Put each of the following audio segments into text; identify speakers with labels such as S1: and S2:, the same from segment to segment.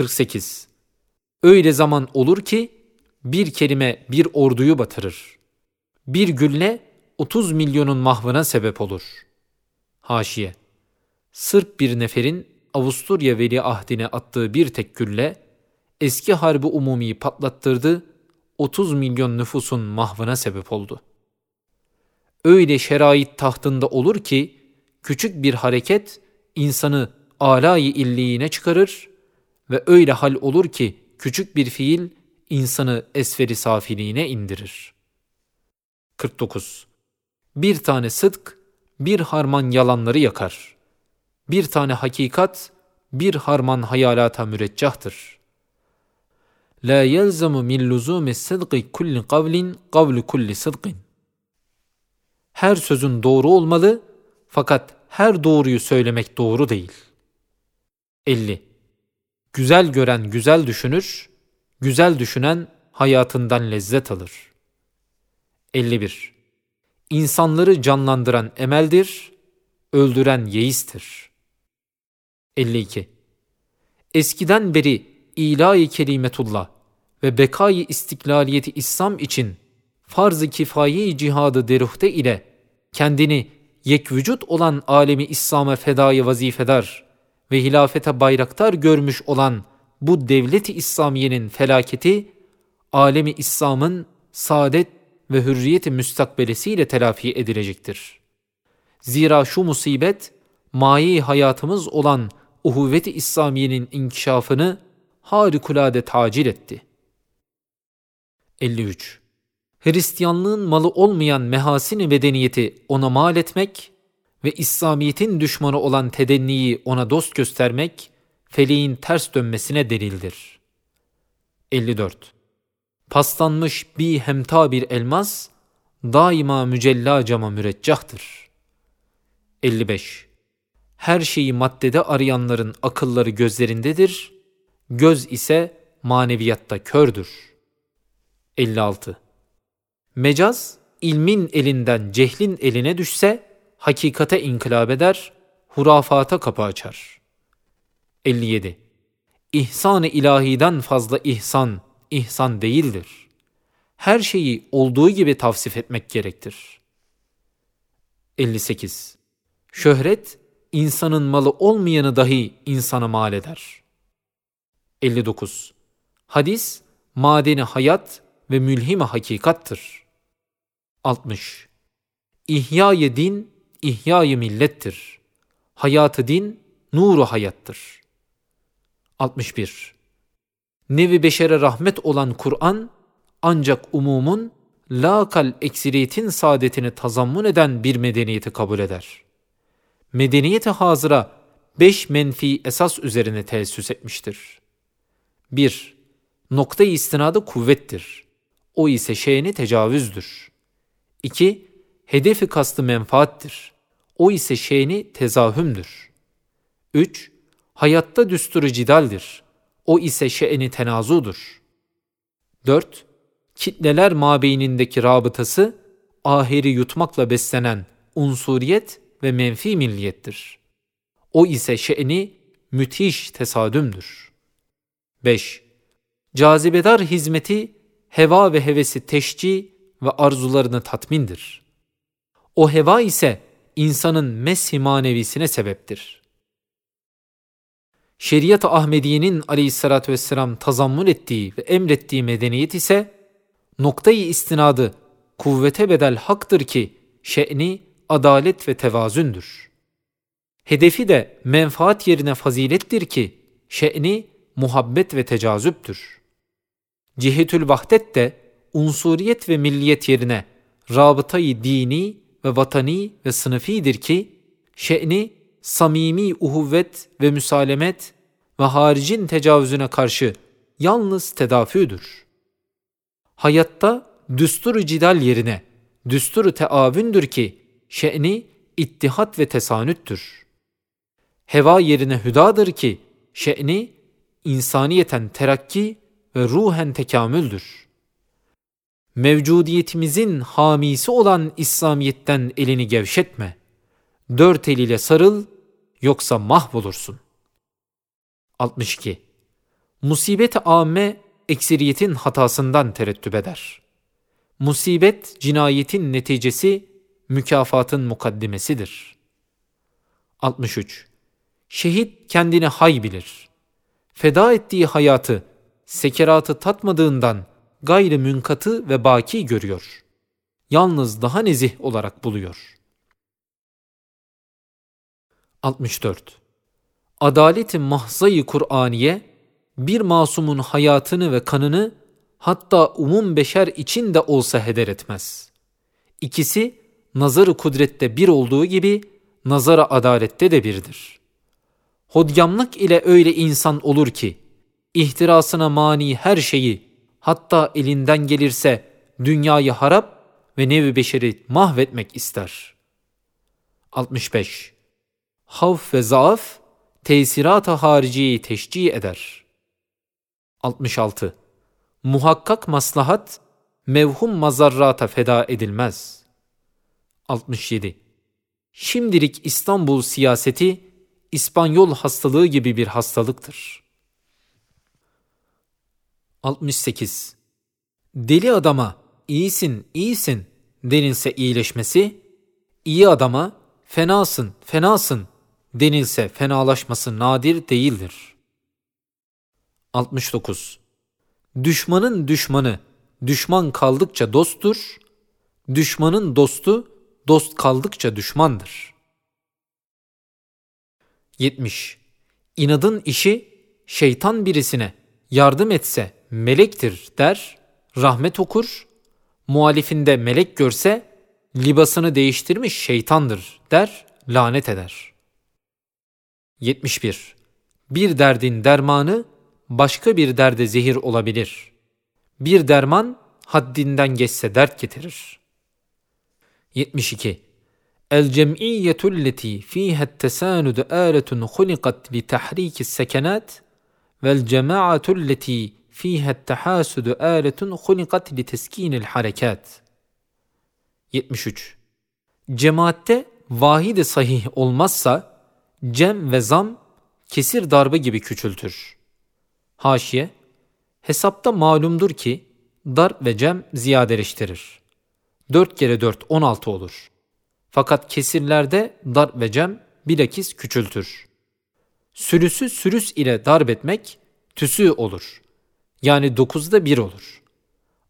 S1: 48. Öyle zaman olur ki bir kelime bir orduyu batırır. Bir gülle 30 milyonun mahvına sebep olur. Haşiye. Sırp bir neferin Avusturya veliahdine attığı bir tek gülle eski harbi umumiyi patlattırdı, 30 milyon nüfusun mahvına sebep oldu. Öyle şerait tahtında olur ki küçük bir hareket insanı alayı illiğine çıkarır ve öyle hal olur ki küçük bir fiil insanı esferi safiliğine indirir. 49. Bir tane sıdk, bir harman yalanları yakar. Bir tane hakikat, bir harman hayalata müreccahtır. La yelzemu min luzumi sıdkı kulli kavlin kavlu kulli sıdkın. Her sözün doğru olmalı fakat her doğruyu söylemek doğru değil. 50. Güzel gören güzel düşünür, güzel düşünen hayatından lezzet alır. 51. İnsanları canlandıran emeldir, öldüren yeistir. 52. Eskiden beri ilahi kelimetullah ve bekayı istiklaliyeti İslam için farz-ı kifayi cihadı deruhte ile kendini yek vücut olan alemi İslam'a fedayı vazifedar ve hilafete bayraktar görmüş olan bu devleti İslamiyenin felaketi, alemi İslam'ın saadet ve hürriyeti müstakbelesiyle telafi edilecektir. Zira şu musibet, mayi hayatımız olan uhuvvet-i İslamiyenin inkişafını harikulade tacil etti. 53. Hristiyanlığın malı olmayan mehasini medeniyeti ona mal etmek ve İslamiyet'in düşmanı olan tedenniyi ona dost göstermek, feleğin ters dönmesine delildir. 54. Paslanmış bir hemta bir elmas, daima mücella cama müreccahtır. 55. Her şeyi maddede arayanların akılları gözlerindedir, göz ise maneviyatta kördür. 56. Mecaz, ilmin elinden cehlin eline düşse, hakikate inkılap eder, hurafata kapı açar. 57. İhsan-ı ilahiden fazla ihsan, ihsan değildir. Her şeyi olduğu gibi tavsif etmek gerektir. 58. Şöhret, insanın malı olmayanı dahi insana mal eder. 59. Hadis, madeni hayat ve mülhim hakikattır. 60. İhya-i din, ihya-i millettir. Hayatı din, nuru hayattır. 61. Nevi beşere rahmet olan Kur'an, ancak umumun, lakal eksiriyetin saadetini tazammun eden bir medeniyeti kabul eder. Medeniyeti hazıra beş menfi esas üzerine teessüs etmiştir. 1. Nokta-i istinadı kuvvettir. O ise şeyini tecavüzdür. 2. Hedefi kastı menfaattir. O ise şeyini tezahümdür. 3. Hayatta düsturu cidaldir. O ise şe'ni tenazudur. 4. Kitleler mabeynindeki rabıtası, ahiri yutmakla beslenen unsuriyet ve menfi milliyettir. O ise şe'ni müthiş tesadümdür. 5. Cazibedar hizmeti, heva ve hevesi teşci ve arzularını tatmindir. O heva ise insanın meshi manevisine sebeptir. Şeriat-ı Ahmediye'nin aleyhissalatü vesselam tazammun ettiği ve emrettiği medeniyet ise noktayı istinadı kuvvete bedel haktır ki şe'ni adalet ve tevazündür. Hedefi de menfaat yerine fazilettir ki şe'ni muhabbet ve tecazüptür. Cihetül vahdet de unsuriyet ve milliyet yerine rabıtayı dini ve vatani ve sınıfidir ki şe'ni samimi uhuvvet ve müsalemet ve haricin tecavüzüne karşı yalnız tedafüdür. Hayatta düsturu cidal yerine düsturu teavündür ki şe'ni ittihat ve tesanüttür. Heva yerine hüdadır ki şe'ni insaniyeten terakki ve ruhen tekamüldür. Mevcudiyetimizin hamisi olan İslamiyet'ten elini gevşetme. Dört eliyle sarıl, yoksa mahvolursun. 62. Musibet-i âme ekseriyetin hatasından terettüp eder. Musibet cinayetin neticesi, mükafatın mukaddimesidir. 63. Şehit kendini hay bilir. Feda ettiği hayatı, sekeratı tatmadığından gayrı münkatı ve baki görüyor. Yalnız daha nezih olarak buluyor. 64. Adaleti mahzayı Kur'aniye, bir masumun hayatını ve kanını hatta umum beşer için de olsa heder etmez. İkisi nazarı kudrette bir olduğu gibi nazara adalette de birdir. Hodyamlık ile öyle insan olur ki ihtirasına mani her şeyi hatta elinden gelirse dünyayı harap ve nevi beşeri mahvetmek ister. 65. Havf ve zaaf tesirat-ı hariciyi teşcih eder. 66. Muhakkak maslahat mevhum mazarrata feda edilmez. 67. Şimdilik İstanbul siyaseti İspanyol hastalığı gibi bir hastalıktır. 68. Deli adama iyisin, iyisin denilse iyileşmesi, iyi adama fenasın, fenasın denilse fenalaşması nadir değildir. 69. Düşmanın düşmanı düşman kaldıkça dosttur, düşmanın dostu dost kaldıkça düşmandır. 70. İnadın işi şeytan birisine yardım etse melektir der, rahmet okur, muhalifinde melek görse libasını değiştirmiş şeytandır der, lanet eder. 71. Bir derdin dermanı başka bir derde zehir olabilir. Bir derman haddinden geçse dert getirir. 72. El cem'iyyetu leti fiha tesanud aletun khuliqat li tahriki sekenat vel cema'atu leti fiha tahasud aletun khuliqat li teskinil harekat. 73. Cemaatte vahide sahih olmazsa cem ve zam kesir darbe gibi küçültür. Haşiye, hesapta malumdur ki darp ve cem ziyadeleştirir. 4 kere 4 16 olur. Fakat kesirlerde darp ve cem bilakis küçültür. Sürüsü sürüs ile darp etmek tüsü olur. Yani 9'da 1 olur.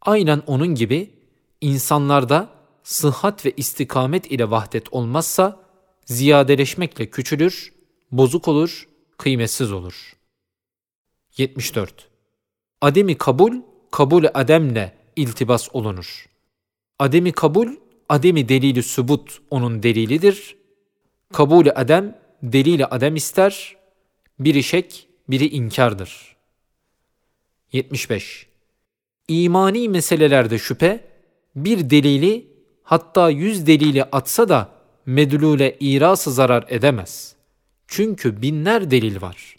S1: Aynen onun gibi insanlarda sıhhat ve istikamet ile vahdet olmazsa ziyadeleşmekle küçülür, bozuk olur, kıymetsiz olur. 74. Ademi kabul, kabul ademle iltibas olunur. Ademi kabul, ademi delili sübut onun delilidir. Kabul adem, delili adem ister. Biri şek, biri inkardır. 75. İmani meselelerde şüphe, bir delili hatta yüz delili atsa da medlule irası zarar edemez. Çünkü binler delil var.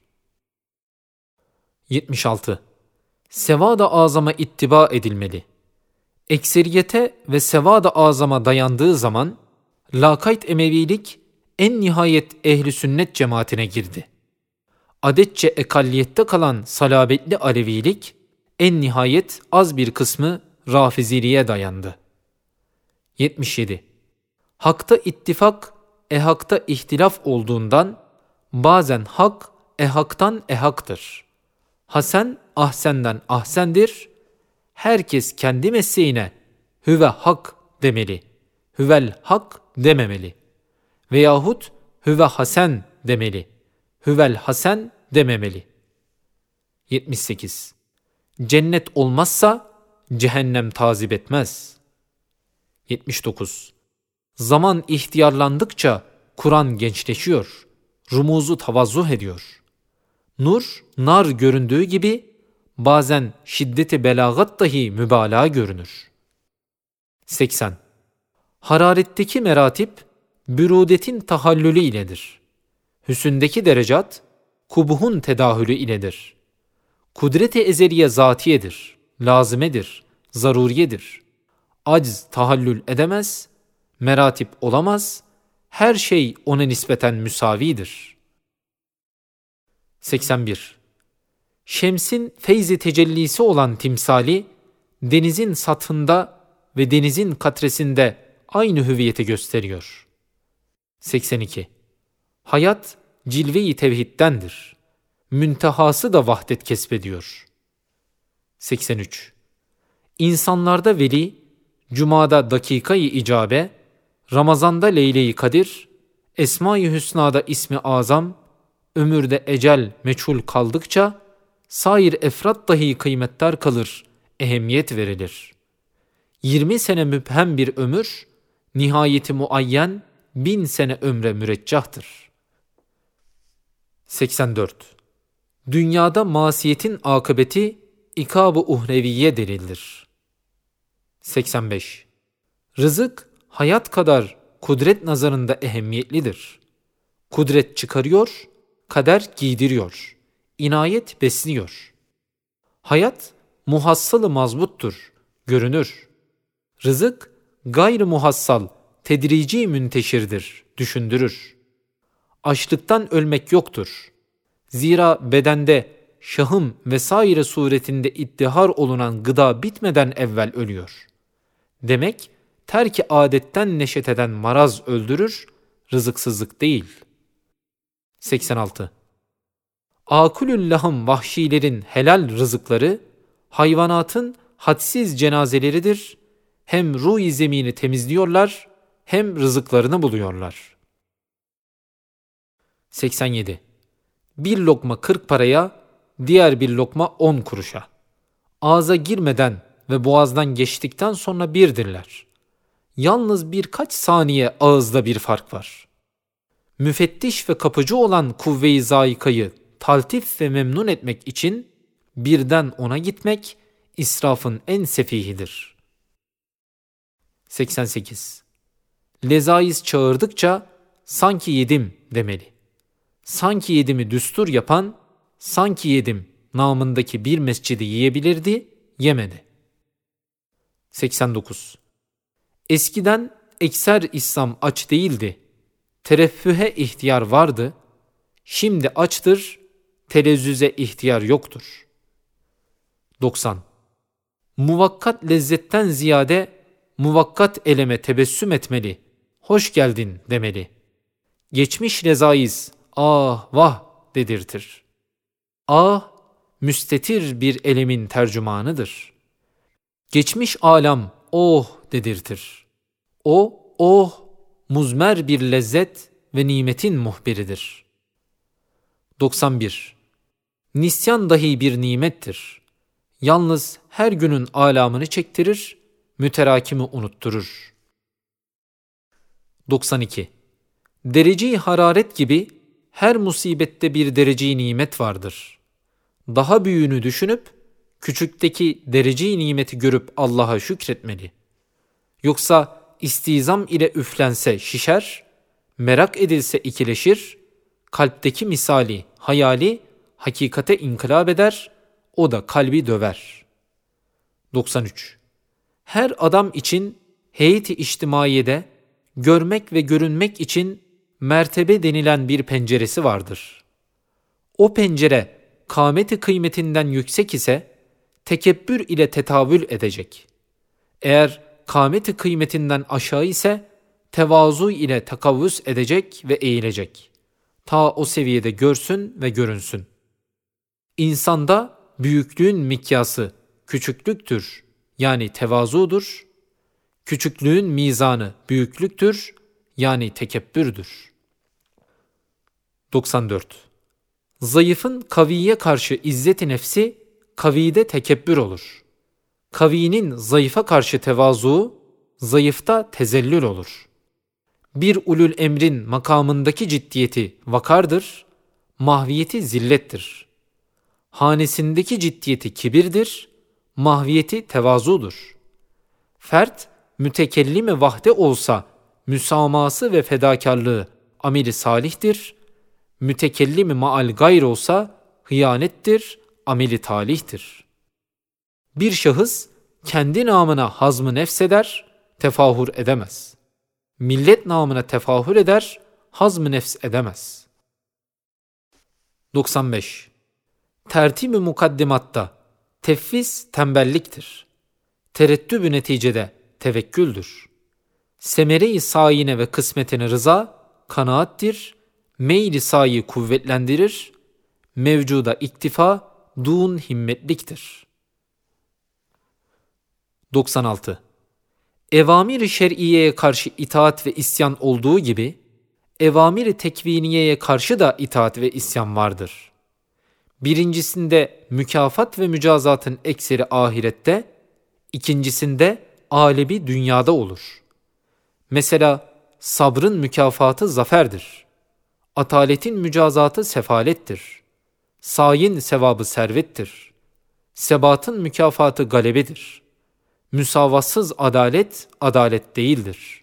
S1: 76. Sevada azama ittiba edilmeli. Ekseriyete ve sevada azama dayandığı zaman lakayt emevilik en nihayet ehli sünnet cemaatine girdi. Adetçe ekalliyette kalan salabetli alevilik en nihayet az bir kısmı rafiziliğe dayandı. 77. Hakta ittifak, ehakta ihtilaf olduğundan bazen hak ehaktan ehaktır. Hasen ahsenden ahsendir. Herkes kendi mesleğine hüve hak demeli. Hüvel hak dememeli. Veyahut hüve hasen demeli. Hüvel hasen dememeli. 78. Cennet olmazsa cehennem tazip etmez. 79. Zaman ihtiyarlandıkça Kur'an gençleşiyor, rumuzu tavazzuh ediyor. Nur, nar göründüğü gibi bazen şiddeti belagat dahi mübalağa görünür. 80. Hararetteki meratip, bürudetin tahallülü iledir. Hüsündeki derecat, kubuhun tedahülü iledir. Kudret-i ezeliye zatiyedir, lazimedir, zaruriyedir. Acz tahallül edemez, meratip olamaz, her şey ona nispeten müsavidir. 81. Şems'in feyzi tecellisi olan timsali, denizin sathında ve denizin katresinde aynı hüviyeti gösteriyor. 82. Hayat cilve-i tevhiddendir. Müntehası da vahdet kesbediyor. 83. İnsanlarda veli, Cuma'da dakikayı icabe, Ramazan'da Leyle-i Kadir, Esma-i Hüsna'da ismi azam, ömürde ecel meçhul kaldıkça, sair efrat dahi kıymetdar kalır, ehemmiyet verilir. 20 sene müphem bir ömür, nihayeti muayyen bin sene ömre müreccahtır. 84. Dünyada masiyetin akıbeti ikab-ı uhreviye delildir. 85. Rızık hayat kadar kudret nazarında ehemmiyetlidir. Kudret çıkarıyor, kader giydiriyor. İnayet besliyor. Hayat muhassalı mazbuttur, görünür. Rızık gayrı muhassal, tedrici münteşirdir, düşündürür. Açlıktan ölmek yoktur. Zira bedende şahım vesaire suretinde iddihar olunan gıda bitmeden evvel ölüyor. Demek terki adetten neşet eden maraz öldürür, rızıksızlık değil. 86. Akulül lahım vahşilerin helal rızıkları, hayvanatın hadsiz cenazeleridir. Hem ruh zemini temizliyorlar, hem rızıklarını buluyorlar. 87. Bir lokma 40 paraya, diğer bir lokma 10 kuruşa. Ağza girmeden ve boğazdan geçtikten sonra birdirler. Yalnız birkaç saniye ağızda bir fark var. Müfettiş ve kapıcı olan kuvve-i zayikayı taltif ve memnun etmek için birden ona gitmek israfın en sefihidir. 88. Lezaiz çağırdıkça sanki yedim demeli. Sanki yedimi düstur yapan sanki yedim namındaki bir mescidi yiyebilirdi, yemedi. 89. Eskiden ekser İslam aç değildi. Tereffühe ihtiyar vardı. Şimdi açtır, telezzüze ihtiyar yoktur. 90. Muvakkat lezzetten ziyade muvakkat eleme tebessüm etmeli. Hoş geldin demeli. Geçmiş rezaiz ah vah dedirtir. Ah müstetir bir elemin tercümanıdır. Geçmiş alam oh dedirtir. O oh muzmer bir lezzet ve nimetin muhbiridir. 91. Nisyan dahi bir nimettir. Yalnız her günün alamını çektirir, müterakimi unutturur. 92. Dereceyi hararet gibi her musibette bir dereceyi nimet vardır. Daha büyüğünü düşünüp küçükteki dereceyi nimeti görüp Allah'a şükretmeli. Yoksa istizam ile üflense şişer, merak edilse ikileşir, kalpteki misali, hayali hakikate inkılap eder, o da kalbi döver. 93. Her adam için heyeti içtimaiyede görmek ve görünmek için mertebe denilen bir penceresi vardır. O pencere kâmeti kıymetinden yüksek ise tekebbür ile tetavül edecek. Eğer kâmeti kıymetinden aşağı ise tevazu ile takavvüs edecek ve eğilecek. Ta o seviyede görsün ve görünsün. İnsanda büyüklüğün mikyası küçüklüktür yani tevazudur. Küçüklüğün mizanı büyüklüktür yani tekebbürdür. 94. Zayıfın kaviye karşı izzeti nefsi kavide tekebbür olur. Kavinin zayıfa karşı tevazu, zayıfta tezellül olur. Bir ulul emrin makamındaki ciddiyeti vakardır, mahviyeti zillettir. Hanesindeki ciddiyeti kibirdir, mahviyeti tevazudur. Fert, mütekellime vahde olsa, müsaması ve fedakarlığı ameli salihtir, mütekellimi maal gayr olsa, hıyanettir, ameli talihtir. Bir şahıs kendi namına hazmı nefseder, tefahür edemez. Millet namına tefahür eder, hazmı nefs edemez. 95. tertib-i mukaddimatta tefvis tembelliktir. Tereddübü neticede tevekküldür. Semere-i sayine ve kısmetine rıza kanaattir. Meyli sayı kuvvetlendirir. Mevcuda iktifa dun himmetliktir. 96. Evamir-i şer'iyeye karşı itaat ve isyan olduğu gibi, evamir-i tekviniyeye karşı da itaat ve isyan vardır. Birincisinde mükafat ve mücazatın ekseri ahirette, ikincisinde alebi dünyada olur. Mesela sabrın mükafatı zaferdir. Ataletin mücazatı sefalettir. Sayin sevabı servettir. Sebatın mükafatı galebedir. Müsavatsız adalet, adalet değildir.''